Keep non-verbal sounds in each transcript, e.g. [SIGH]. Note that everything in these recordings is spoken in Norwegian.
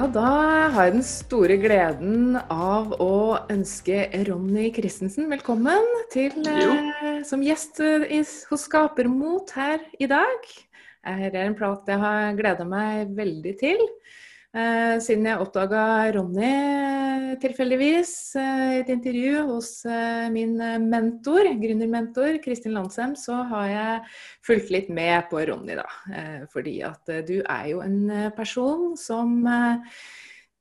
Ja, da har jeg den store gleden av å ønske Ronny Christensen velkommen til, eh, som gjest i, hos Skapermot her i dag. Her er en prat jeg har gleda meg veldig til. Eh, siden jeg oppdaga Ronny tilfeldigvis eh, i et intervju hos eh, min mentor, gründermentor Kristin Landsem, så har jeg fulgt litt med på Ronny, da. fordi at du er jo en person som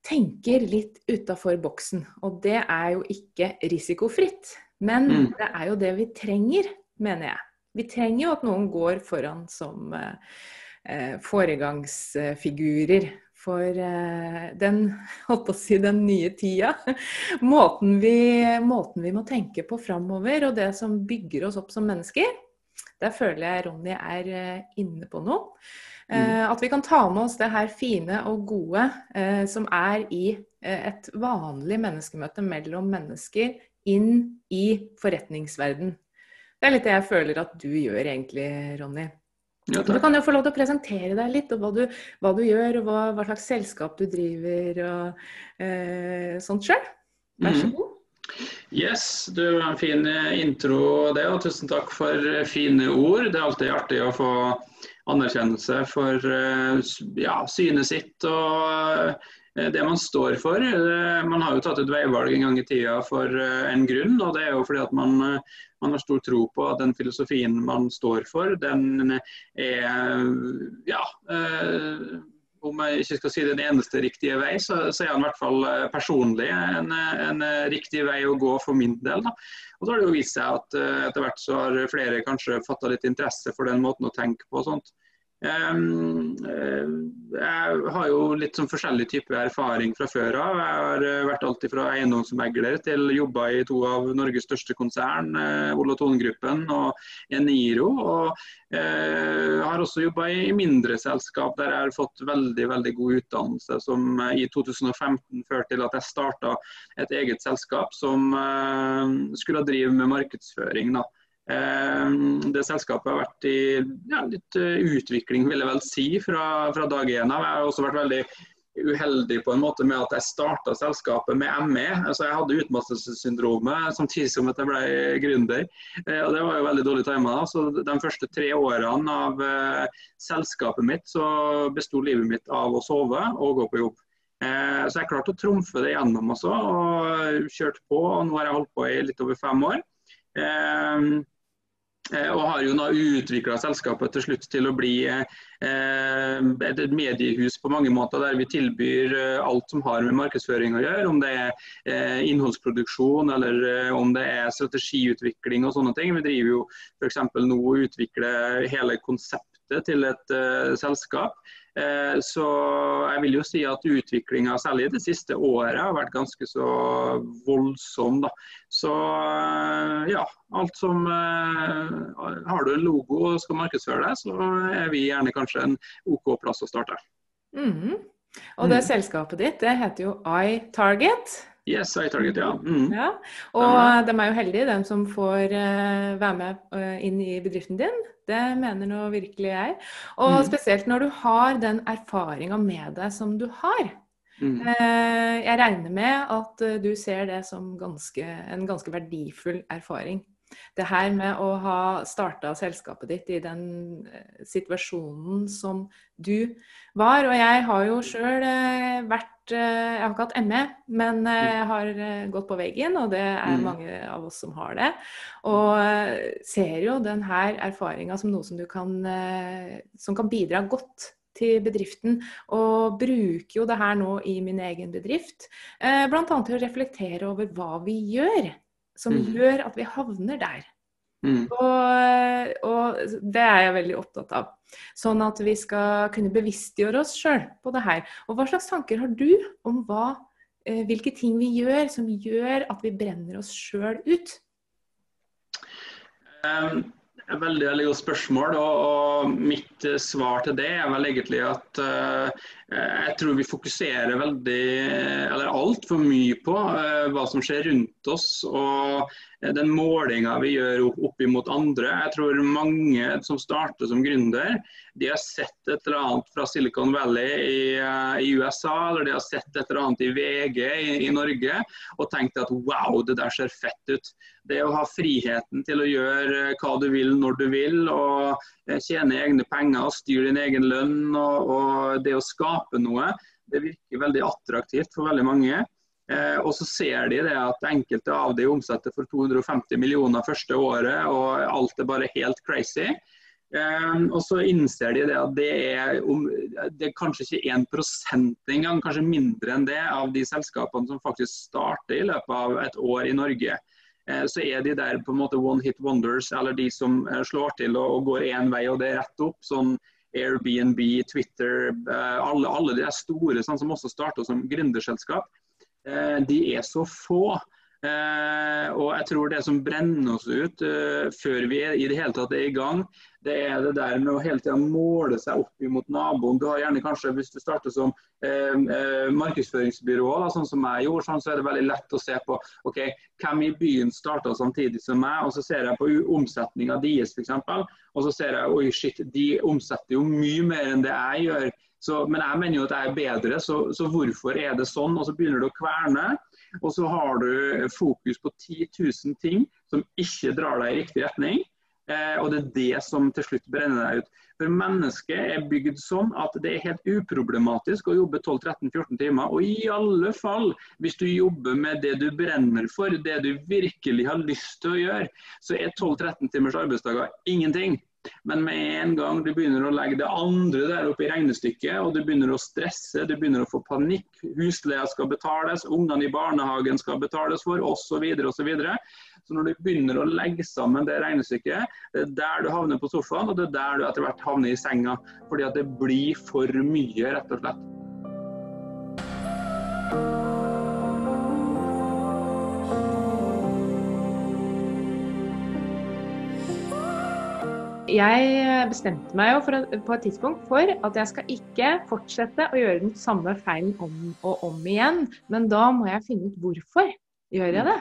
tenker litt utafor boksen. Og det er jo ikke risikofritt. Men mm. det er jo det vi trenger, mener jeg. Vi trenger jo at noen går foran som eh, foregangsfigurer for eh, den, [LAUGHS] holdt på å si, den nye tida. [LAUGHS] Måten vi, måten vi må tenke på framover, og det som bygger oss opp som mennesker. Der føler jeg Ronny er eh, inne på noe. Mm. Eh, at vi kan ta med oss det her fine og gode som er i et vanlig menneskemøte mellom mennesker, inn i forretningsverden. Det er litt det jeg føler at du gjør egentlig, Ronny. Ja, du kan jo få lov til å presentere deg litt, og hva du, hva du gjør, og hva, hva, slags selskap du driver og eh, sånt sjøl. Vær så god. god. Yes, du har en fin eh, intro det, og tusen takk for fine ord. Det er alltid artig å få anerkjennelse for eh, ja, synet sitt og Eh, det man står for. Eh, man har jo tatt et veivalg en gang i tida for eh, en grunn. og Det er jo fordi at man, man har stor tro på at den filosofien man står for, den er ja, om jeg ikke skal si den eneste riktige vei, så, så er den i hvert fall personlig en, en, riktig vei å gå for min del. Da. Og så har det jo vist seg at etter hvert så har flere kanskje fatta litt interesse for den måten å tenke på. og sånt. Um, jeg har jo litt sånn forskjellig type erfaring fra før av. Jeg har eh, vært alltid fra eiendomsmegler til jobba i to av Norges største konsern, eh, Ole Thon-gruppen og Eniro. Og eh, har også jobba i mindre selskap der jeg har fått veldig veldig god utdannelse, som i 2015 førte til at jeg starta et eget selskap som eh, skulle drive med markedsføring. da. Eh, det selskapet har vært i ja, litt eh, utvikling, vil jeg vel si, fra, fra dag én av. Jeg har også vært veldig uheldig på en måte med at jeg starta selskapet med ME. Altså Jeg hadde utmattelsessyndromet samtidig som at jeg ble gründer. Eh, og Det var jo veldig dårlig tima. Så De første tre årene av selskapet mitt så besto livet mitt av å sove og gå på jobb. Så jeg klarte å trumfe det gjennom også, og kjørte på. og Nå har jeg holdt på i litt over fem år. Eh, og har jo nå utvikla selskapet til slutt til å bli eh, et mediehus på mange måter, der vi tilbyr eh, alt som har med markedsføring å gjøre. Om det er innholdsproduksjon eller om det er strategiutvikling og sånne ting. Vi driver jo f.eks. nå og utvikler hele konseptet til et selskap. Eh, så jeg vil jo si at utviklinga, særlig det siste året, har vært ganske så voldsom. Da. Så eh, ja, alt som eh, Har du en logo og skal markedsføre deg, så er vi gjerne kanskje en OK plass å starte. Mm. Og det mm. selskapet ditt, det heter jo iTarget. Yes, iTarget, ja. Mm. ja. Og ja. de er jo heldige, de som får uh, være med uh, inn i bedriften din. Det mener nå virkelig jeg. Og mm. spesielt når du har den erfaringa med deg som du har. Mm. Jeg regner med at du ser det som ganske, en ganske verdifull erfaring det her med å ha starta selskapet ditt i den eh, situasjonen som du var. Og jeg har jo sjøl eh, vært eh, Jeg har ikke hatt ME, men jeg har gått på veggen, og det er mm. mange av oss som har det. Og ser jo den her erfaringa som noe som du kan Som kan bidra godt til bedriften, og bruker jo det her nå i min egen bedrift. Bl.a. til å reflektere over hva vi gjør som mm. gjør at vi havner der. Mm. Og, og, det er jeg veldig opptatt av. Sånn at vi skal kunne bevisstgjøre oss sjøl på det her. Og hva slags tanker har du om hva, eh, hvilke ting vi gjør som gjør at vi brenner oss sjøl ut? Um, veldig, veldig godt spørsmål. Og, og, mitt eh, svar til det er vel egentlig at uh, jeg tror vi fokuserer veldig, eller altfor mye på uh, hva som skjer rundt oss og den målinga vi gjør opp, imot andre. Jeg tror mange som starter som gründer, de har sett et eller annet fra Silicon Valley i, uh, i USA eller de har sett et eller annet i VG i, i, Norge og tenkt at wow, det der ser fett ut. Det å ha friheten til å gjøre hva du vil når du vil og tjene egne penger og styre din egen lønn og, og det å skape noe det virker veldig attraktivt for veldig mange. Eh, og så ser de det at enkelte av de omsetter for 250 millioner første året, og alt er bare helt crazy. Eh, og så innser de det at det er, om, det er kanskje ikke 1% engang, kanskje mindre enn det, av de selskapene som faktisk starter i løpet av et år i Norge. Eh, så er de der på en måte one hit wonders, eller de som eh, slår til og, og går én vei og det er rett opp. sånn Airbnb, Twitter, eh, alle, alle de store sånn, som også starter som gründerselskap, eh, de er så få. Eh, og jeg tror det som brenner oss ut uh, før vi er, i det hele tatt er i gang, det er det der med å hele tida måle seg opp mot naboen. Du har gjerne kanskje, Hvis du starter som uh, uh, markedsføringsbyrå, da, sånn som jeg gjorde, sånn, så er det veldig lett å se på ok, hvem i byen starta samtidig som meg. og Så ser jeg på omsetninga deres f.eks. Og så ser jeg oi shit, de omsetter jo mye mer enn det jeg gjør. Så, men jeg mener jo at jeg er bedre, så, så hvorfor er det sånn? Og så begynner du å kverne. Og så har du fokus på 10 000 ting som ikke drar deg i riktig retning. Eh, og det er det som til slutt brenner deg ut. For mennesket er bygd sånn at det er helt uproblematisk å jobbe 12-13-14 timer. Og i alle fall hvis du jobber med det du brenner for, det du virkelig har lyst til å gjøre, så er 12-13 timers arbeidsdager ingenting. Men med en gang du begynner å legge det andre der oppe i regnestykket, og du begynner å stresse, du begynner å få panikk, husleia skal betales, ungene i barnehagen skal betales for, osv., osv. Så, videre. så når du begynner å legge sammen det regnestykket, det er der du havner på sofaen, og det er der du etter hvert havner i senga. Fordi at det blir for mye, rett og slett. Jeg bestemte meg jo for, på et tidspunkt for at jeg skal ikke fortsette å gjøre den samme feilen om og om igjen. Men da må jeg finne ut hvorfor gjør jeg det.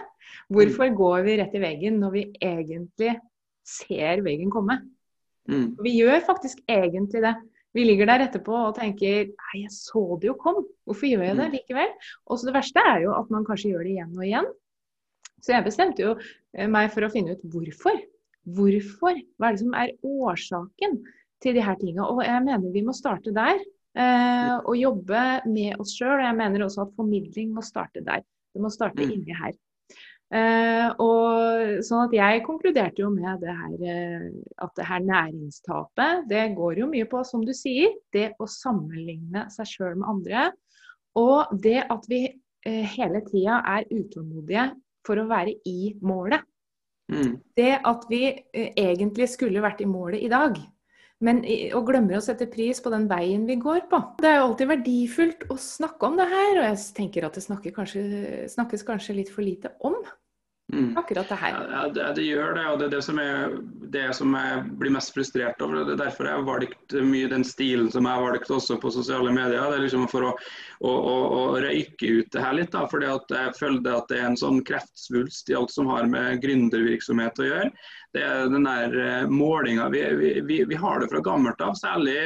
Hvorfor går vi rett i veggen når vi egentlig ser veggen komme? Mm. Vi gjør faktisk egentlig det. Vi ligger der etterpå og tenker Nei, jeg så det jo kom. Hvorfor gjør jeg det mm. likevel? Og så det verste er jo at man kanskje gjør det igjen og igjen. Så jeg bestemte jo eh, meg for å finne ut hvorfor. Hvorfor? Hva er det som er årsaken til de her tingene? Og jeg mener vi må starte der. Eh, og jobbe med oss sjøl. Og jeg mener også at formidling må starte der. Det må starte mm. inni her. Eh, og sånn at jeg konkluderte jo med det her, eh, at det her næringstapet, det går jo mye på, som du sier, det å sammenligne seg sjøl med andre. Og det at vi eh, hele tida er utålmodige for å være i målet. Mm. Det at vi eh, egentlig skulle vært i målet i dag, men, og glemmer å sette pris på den veien vi går på. Det er jo alltid verdifullt å snakke om det her, og jeg tenker at det kanskje, snakkes kanskje litt for lite om. Mm. Akkurat det her. Ja, det, det, gjør det, og det er det som, jeg, det som jeg blir mest frustrert over. Det er derfor jeg har valgt mye den stilen som jeg har valgt også på sosiale medier. Det er liksom for å, å, å, å røyke ut det her litt. da, fordi jeg føler at det er en sånn kreftsvulst i alt som har med gründervirksomhet å gjøre det er den der eh, målinga. Vi, vi, vi, har det fra gammelt av, særlig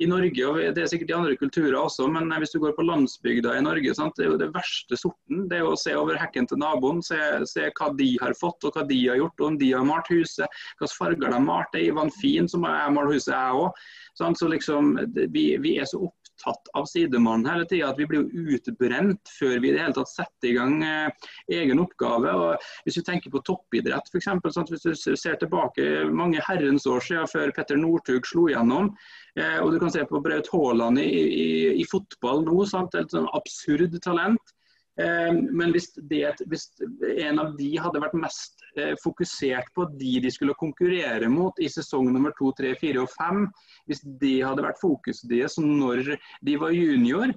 i Norge. og Det er sikkert i andre kulturer også, men hvis du går på landsbygda i Norge, sant? det er jo det verste sorten. Det er å se over hekken til naboen, se, se, hva de har fått og hva de har gjort. Om de har malt huset, hvilke farger de har malt. Det er Ivan Fien som har malt huset, jeg òg. Så liksom, vi, vi, er så opptatt av sidemannen hele tida. At vi blir utbrent før vi i det hele tatt setter i gang eh, egen oppgave. Og hvis vi tenker på toppidrett f.eks. Sånn hvis du ser tilbake mange herrens år siden før Petter Northug slo gjennom. Eh, og du kan se på Braut Haaland i, i, i, fotball nå. Sant? Et sånn absurd talent. Eh, men hvis, det, hvis, en av de hadde vært mest eh, fokusert på de de skulle konkurrere mot i sesong nummer to, tre, fire og fem, hvis det hadde vært fokuset deres når de var junior,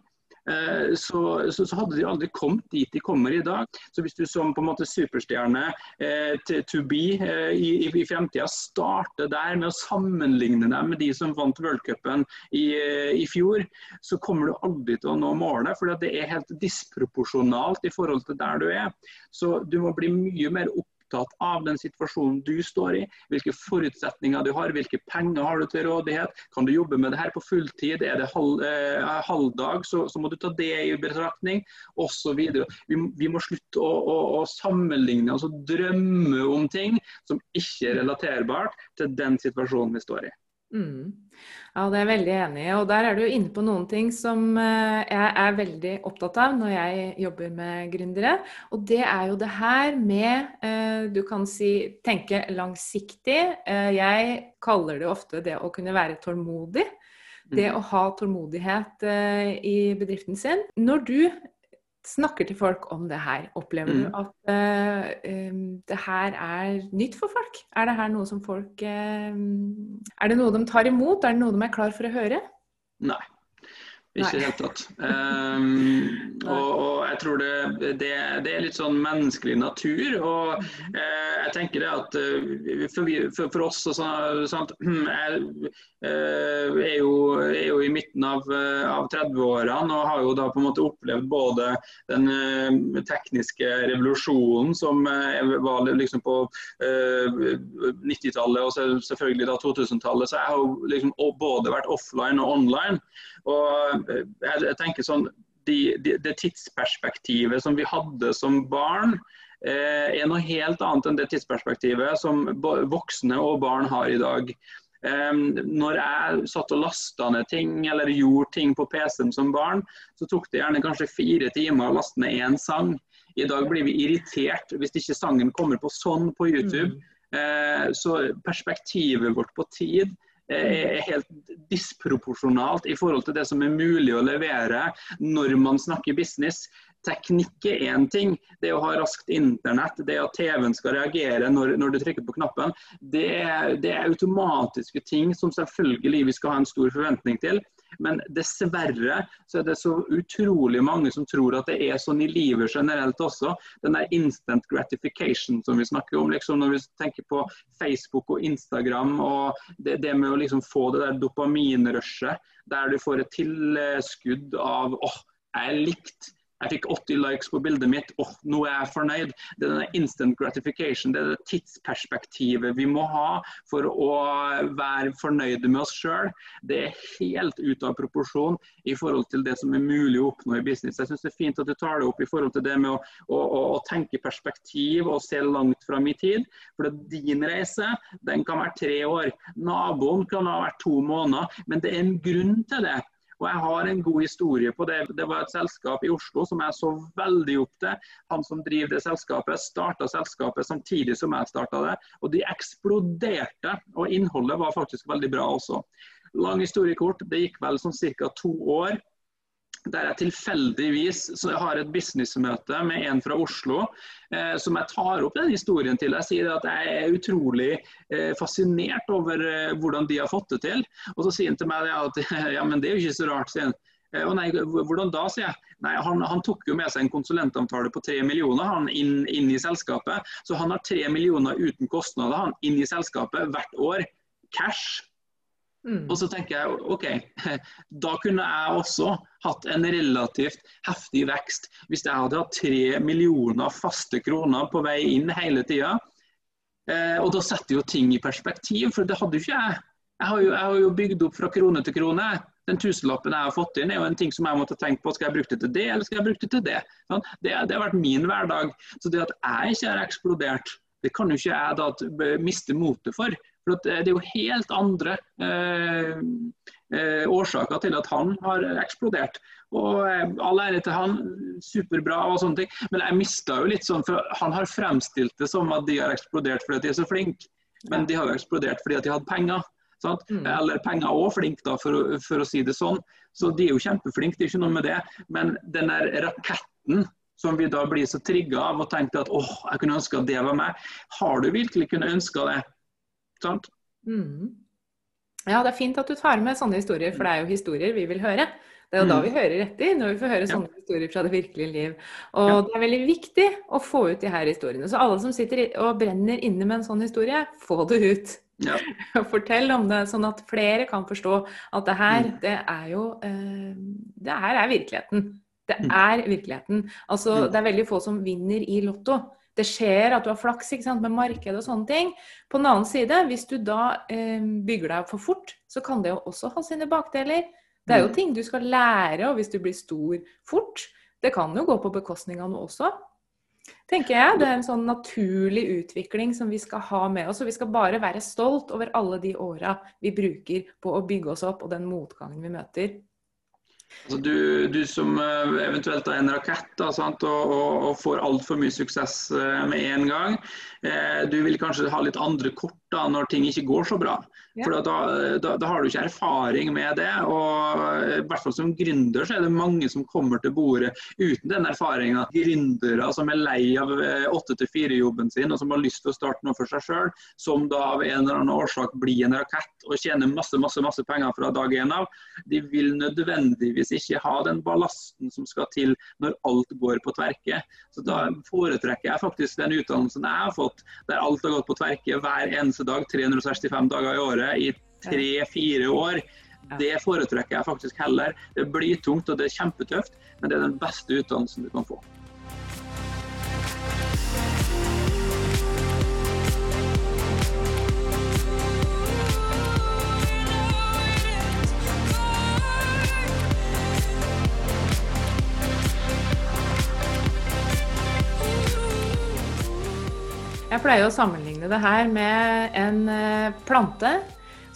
så, så, så, hadde de aldri kommet dit de kommer i dag. Så hvis du som på en måte superstjerne eh, to be eh, i, i, i fremtida starter der med å sammenligne deg med de som vant worldcupen i, eh, i fjor, så kommer du aldri til å nå målet. For det er helt disproporsjonalt i forhold til der du er. Så du må bli mye mer opp opptatt av den situasjonen du står i, hvilke forutsetninger du har, hvilke penger har du til rådighet. Kan du jobbe med det her på fulltid, er det halv, eh, halvdag, så, så, må du ta det i betraktning, osv. Vi, vi må slutte å, å, å sammenligne, altså drømme om ting som ikke er relaterbart til den situasjonen vi står i. Mm. Ja, det er jeg veldig enig i. Og der er du inne på noen ting som eh, jeg er veldig opptatt av når jeg jobber med gründere. Og det er jo det her med eh, Du kan si tenke langsiktig. Eh, jeg kaller det ofte det å kunne være tålmodig. Det mm. å ha tålmodighet i bedriften sin. Når du snakker til folk om det her, opplever mm. du at uh, um, det her er nytt for folk? Er det her noe som folk uh, Er det noe de tar imot? Er det noe de er klar for å høre? Nei. Ikke i det hele tatt. Um, og, og, jeg tror det, det, det, er litt sånn menneskelig natur. Og uh, jeg tenker det at for, vi, for, for oss og sånt, [CLEARS THROAT] jeg, uh, er jo, er jo, i midten av, av 30-årene og har jo da på en måte opplevd både den uh, tekniske revolusjonen som uh, var liksom på uh, 90-tallet og selvfølgelig da 2000-tallet. Så jeg har jo liksom både vært offline og online. Og jeg, jeg tenker sånn de, de, Det tidsperspektivet som vi hadde som barn, er noe helt annet enn det tidsperspektivet som voksne og barn har i dag. Når jeg satt og lasta ned ting eller gjorde ting på PC-en som barn, så tok det gjerne kanskje fire timer å laste ned én sang. I dag blir vi irritert hvis ikke sangen kommer på sånn på YouTube. Mm. Uh, så perspektivet vårt på tid eh, er helt disproporsjonalt i forhold til det som er mulig å levere når man snakker business. Teknikk er én ting. Det å ha raskt internett, det at TV-en skal reagere når, når, du trykker på knappen, det er, det er, automatiske ting som selvfølgelig vi skal ha en stor forventning til. Men dessverre så er det så utrolig mange som tror at det er sånn i livet generelt også. Den der instant gratification som vi snakker om. liksom Når vi tenker på Facebook og Instagram og det, det med å liksom få det der dopaminrushet der du får et tilskudd av åh, oh, jeg er likt jeg fikk 80 likes på bildet mitt, åh, oh, nå er jeg fornøyd. Det er denne instant gratification, det er det tidsperspektivet vi må ha for å være fornøyde med oss sjøl. Det er helt ute av proporsjon i forhold til det som er mulig å oppnå i business. Jeg syns det er fint at du tar det opp i forhold til det med å, å, å, tenke perspektiv og se langt fram i tid. For din reise den kan være tre år. Naboen kan ha vært to måneder. Men det er en grunn til det. Og jeg har en god historie på det. Det var et selskap i Oslo som jeg så veldig opp til. Han som driver det selskapet, starta selskapet samtidig som jeg starta det. Og de eksploderte. Og innholdet var faktisk veldig bra også. Lang historiekort. Det gikk vel sånn ca. to år der jeg tilfeldigvis har et businessmøte med en fra Oslo eh, som jeg tar opp den historien til. Jeg sier at jeg er utrolig eh, fascinert over eh, hvordan de har fått det til. Og så sier han til meg at [LAUGHS] ja, men det er jo ikke så rart, sier han. Eh, og nei, hvordan da, sier jeg. Nei, han, han, tok jo med seg en konsulentavtale på tre millioner han inn, inn, i selskapet. Så han har tre millioner uten kostnader han inn i selskapet hvert år. Cash. Mm. Og så tenker jeg OK, [LAUGHS] da kunne jeg også hatt en relativt heftig vekst hvis jeg hadde hatt tre millioner faste kroner på vei inn hele tida. Eh, og da setter jo ting i perspektiv, for det hadde jo ikke jeg. Jeg har, jo, jeg har jo bygd opp fra krone til krone. Den tusenlappen jeg har fått inn, er jo en ting som jeg måtte tenke på. Skal jeg bruke det til det, eller skal jeg bruke det til det? Sånn? Det, det, har vært min hverdag. Så det at jeg ikke har eksplodert, det kan jo ikke jeg da miste motet for. For Det er jo helt andre eh, eh, årsaker til at han har eksplodert. Og eh, All ære til han, superbra og sånne ting. Men jeg mista jo litt sånn, for han har fremstilt det som at de har eksplodert fordi de er så flinke. Men de har jo eksplodert fordi de hadde penger. Mm. Eller penger òg, flink da, for, for, å si det sånn. Så de er jo kjempeflinke, det er ikke noe med det. Men den der raketten som vi da blir så trigga av og tenker at åh, jeg kunne ønske at det var meg. Har du virkelig kunnet ønske det? Sant? Mm. Ja, det er fint at du tar med sånne historier, for det er jo historier vi vil høre. Det er jo da Mm. vi hører etter, når vi får høre Ja. sånne historier fra det virkelige liv. Og Ja. det er veldig viktig å få ut de her historiene. Så alle som sitter og brenner inne med en sånn historie, få det ut. Ja. [LAUGHS] Fortell om det, sånn at flere kan forstå at det her, Mm. det er jo eh, Det her er virkeligheten. Det Mm. er virkeligheten. Altså, Mm. det er veldig få som vinner i Lotto. Det skjer at du har flaks sant, med marked og sånne ting. På den annen side, hvis du da eh, bygger deg for fort, så kan det jo også ha sine bakdeler. Det er jo Mm. ting du skal lære, og hvis du blir stor fort. Det kan jo gå på bekostning av noe også. Tenker jeg. Det er en sånn naturlig utvikling som vi skal ha med oss. Og vi skal bare være stolt over alle de åra vi bruker på å bygge oss opp, og den motgangen vi møter. Altså du, du som eh, eventuelt er en rakett da, og, og, og får altfor mye suksess eh, med en gang, eh, du vil kanskje ha litt andre kort da, når ting ikke går så bra. Ja. For da, da, da har du ikke erfaring med det. og eh, i hvert fall Som gründer så er det mange som kommer til bordet uten den erfaringa. Gründere som er lei av 8-4-jobben sin og som har lyst til å starte noe for seg sjøl, som da av en eller annen årsak blir en rakett og tjener masse masse, masse penger fra dag én av, de vil nødvendigvis ikke ha den ballasten som skal til når alt går på tverke. Så Da foretrekker jeg faktisk den utdannelsen jeg har fått, der alt har gått på tverke hver eneste dag, 365 dager i året i tre-fire år. Det foretrekker jeg faktisk heller. Det blir tungt og det er kjempetøft, men det er den beste utdannelsen du kan få. Jeg pleier å sammenligne det her med en eh, plante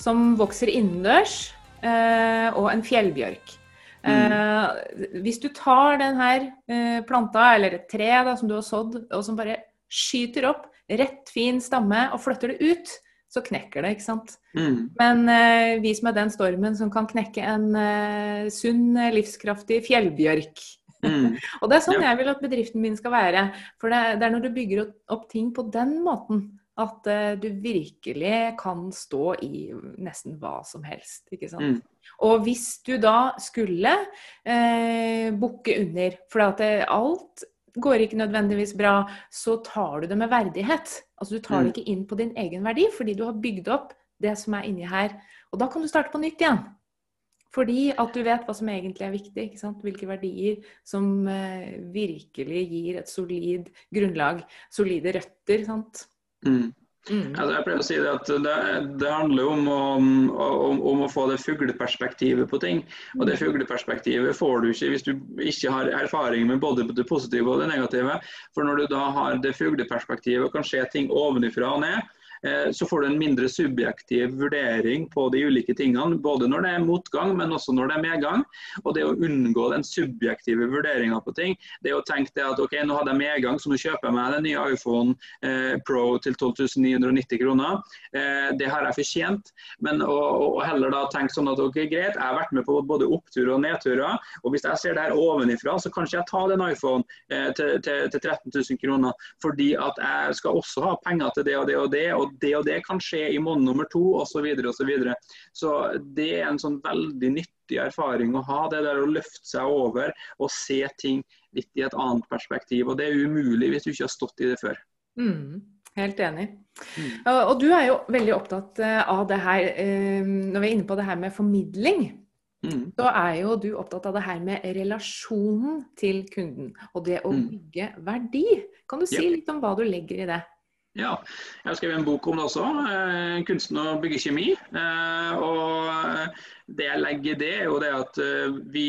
som vokser innendørs, eh, og en fjellbjørk. Mm. hvis du tar denne planta, eller et tre da, som du har sådd, og som bare skyter opp, rett fin stamme, og flytter det ut, så knekker det, ikke sant. Mm. Men eh, vis meg den stormen som kan knekke en eh, sunn, livskraftig fjellbjørk. Mm. [LAUGHS] Og det er sånn Ja. jeg vil at bedriften min skal være. For det, det er når du bygger opp, ting på den måten at uh, du virkelig kan stå i nesten hva som helst. Ikke sant? Mm. Og hvis du da skulle uh, bukke under, for at det, alt går ikke nødvendigvis bra, så tar du det med verdighet. Altså du tar Mm. det ikke inn på din egen verdi, fordi du har bygd opp det som er inni her. Og da kan du starte på nytt igjen. Fordi at du vet hva som egentlig er viktig. Ikke sant? Hvilke verdier som eh, virkelig gir et solid grunnlag. Solide røtter. Sant? Mm. Mm. Altså, jeg pleier å si det at det, det handler om å, om, om å få det fugleperspektivet på ting. Og det fugleperspektivet får du ikke hvis du ikke har erfaring med både det positive og det negative. For når du da har det fugleperspektivet og kan se ting ovenifra og ned, så får du en mindre subjektiv vurdering på de ulike tingene. Både når det er motgang, men også når det er medgang. Og det å unngå den subjektive vurderinga på ting. Det å tenke det at ok, nå hadde jeg medgang, så nå kjøper jeg meg den nye iPhone eh, Pro til 12 990 kroner. Eh, det har jeg fortjent. Men å, å heller da tenke sånn at ok, greit, jeg har vært med på både oppturer og nedturer. Og hvis jeg ser det her ovenifra, så kan ikke jeg ta den iPhone eh, til, til, til 13 000 kroner. Fordi at jeg skal også ha penger til det og det og det, og det og det kan skje i måned nummer to osv. Så, så, videre. så det er en sånn veldig nyttig erfaring å ha. Det der å løfte seg over og se ting litt i et annet perspektiv. Og det er umulig hvis du ikke har stått i det før. Mm. Helt enig. Mm. Og og du er jo veldig opptatt eh, av det her eh, Når vi er inne på det her med formidling, Mm. så er jo du opptatt av det her med relasjonen til kunden. Og det å Mm. bygge verdi. Kan du si yep. litt om hva du legger i det? Ja, jeg har skrevet en bok om det også. Eh, 'Kunsten å bygge kjemi'. Eh, og det jeg legger i det, er jo det at eh, vi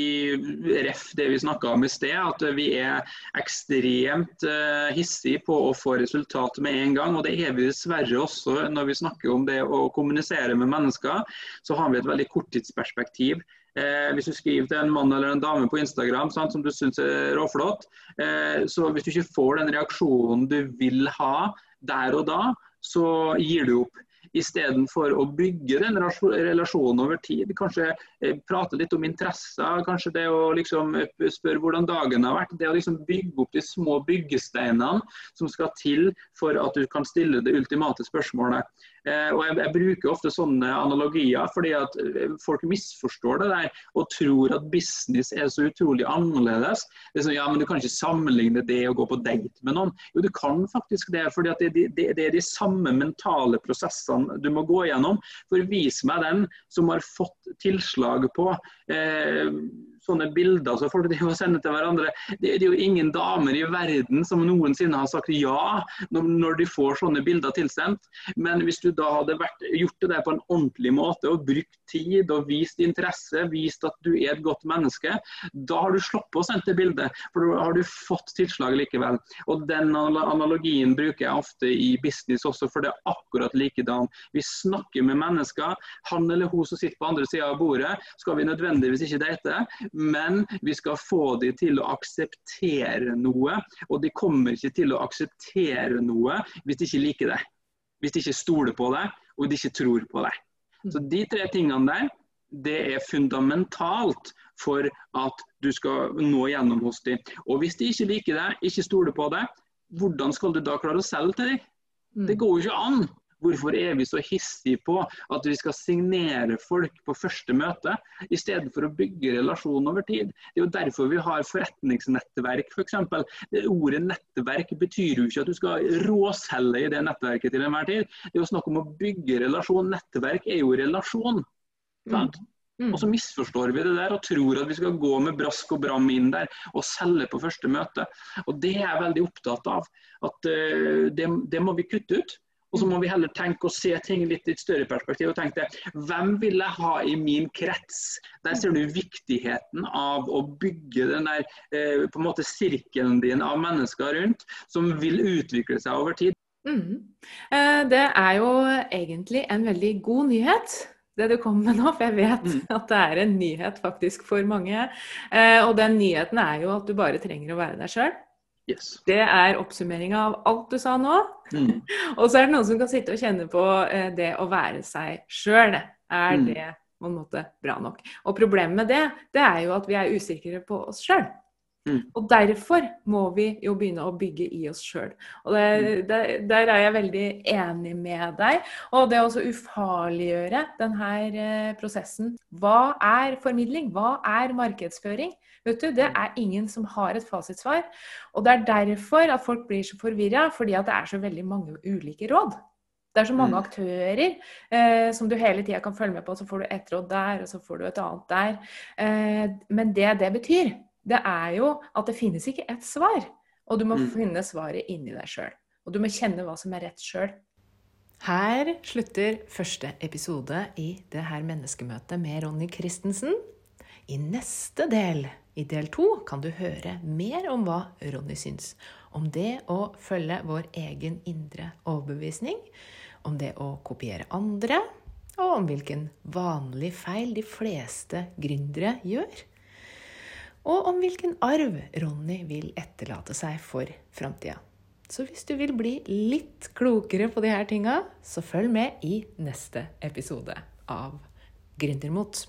ref det vi snakka om i sted, at vi er ekstremt eh, hissige på å få resultat med en gang. Og det er vi dessverre også når vi snakker om det å kommunisere med mennesker. Så har vi et veldig korttidsperspektiv. Eh, hvis du skriver til en mann eller en dame på Instagram sant, som du syns er råflott, eh, så hvis du ikke får den reaksjonen du vil ha der og da, så gir du opp. Istedenfor å bygge den relasjonen over tid. Kanskje eh, prate litt om interesser. Kanskje det å liksom spørre hvordan dagen har vært. Det å liksom bygge opp de små byggesteinene som skal til for at du kan stille det ultimate spørsmålet. Eh, og jeg, jeg, bruker ofte sånne analogier fordi at eh, folk misforstår det der og tror at business er så utrolig annerledes. Det er sånn, ja, men Du kan ikke sammenligne det å gå på date med noen. Jo, du kan faktisk det. fordi at det, det, det er de samme mentale prosessene du må gå gjennom. For vis meg den som har fått tilslag på eh, sånne bilder som folk driver og sender til hverandre. Det, er jo ingen damer i verden som noensinne har sagt ja når, de får sånne bilder tilsendt. Men hvis du da hadde vært, gjort det der på en ordentlig måte og brukt tid og vist interesse, vist at du er et godt menneske, da har du sluppet å sende det bildet. For da har du fått tilslag likevel. Og den analogien bruker jeg ofte i business også, for det er akkurat likedan. Vi snakker med mennesker. Han eller hun som sitter på andre sida av bordet, skal vi nødvendigvis ikke date men vi skal få dem til å akseptere noe. Og de kommer ikke til å akseptere noe hvis de ikke liker det. Hvis de ikke stoler på det, og de ikke tror på det. Så de tre tingene der, det er fundamentalt for at du skal nå gjennom hos dem. Og hvis de ikke liker deg, ikke stoler på deg, hvordan skal du da klare å selge til dem? Det går jo ikke an. Hvorfor er vi så hissige på at vi skal signere folk på første møte, i stedet for å bygge relasjon over tid? Det er jo derfor vi har forretningsnettverk, f.eks. For Ordet nettverk betyr jo ikke at du skal råselge i det nettverket til enhver tid. Det er jo snakk om å bygge relasjon. Nettverk er jo relasjon. Sant? Mm. Og så misforstår vi det der og tror at vi skal gå med brask og bram inn der og selge på første møte. Og Det er jeg veldig opptatt av. at uh, det, det, må vi kutte ut. Og så må vi heller tenke og se ting litt i et større perspektiv. og tenke Hvem vil jeg ha i min krets? Der ser du viktigheten av å bygge den der eh, på en måte sirkelen din av mennesker rundt, som vil utvikle seg over tid. Mm. Eh, det er jo egentlig en veldig god nyhet det du kommer med nå, for jeg vet mm. at det er en nyhet faktisk for mange. Eh, og den nyheten er jo at du bare trenger å være deg sjøl. Yes. Det er oppsummeringa av alt du sa nå. Mm. [LAUGHS] og så er det noen som kan sitte og kjenne på eh, det å være seg sjøl. Er mm. det på en måte bra nok? Og problemet med det, det er jo at vi er usikre på oss sjøl. Mm. Og derfor må vi jo begynne å bygge i oss sjøl. Og det, mm. der, der er jeg veldig enig med deg. Og det å ufarliggjøre denne eh, prosessen. Hva er formidling? Hva er markedsføring? Vet du, Det er ingen som har et fasitsvar. Og det er derfor at folk blir så forvirra, fordi at det er så veldig mange ulike råd. Det er så mange mm. aktører eh, som du hele tida kan følge med på. Så får du ett råd der, og så får du et annet der. Eh, men det det betyr, det er jo at det finnes ikke ett svar. Og du må mm. finne svaret inni deg sjøl. Og du må kjenne hva som er rett sjøl. Her slutter første episode i det her menneskemøtet med Ronny Christensen. I neste del i del to kan du høre mer om hva Ronny syns om det å følge vår egen indre overbevisning, om det å kopiere andre, og om hvilken vanlig feil de fleste gründere gjør. Og om hvilken arv Ronny vil etterlate seg for framtida. Så hvis du vil bli litt klokere på de her tinga, så følg med i neste episode av Gründermot.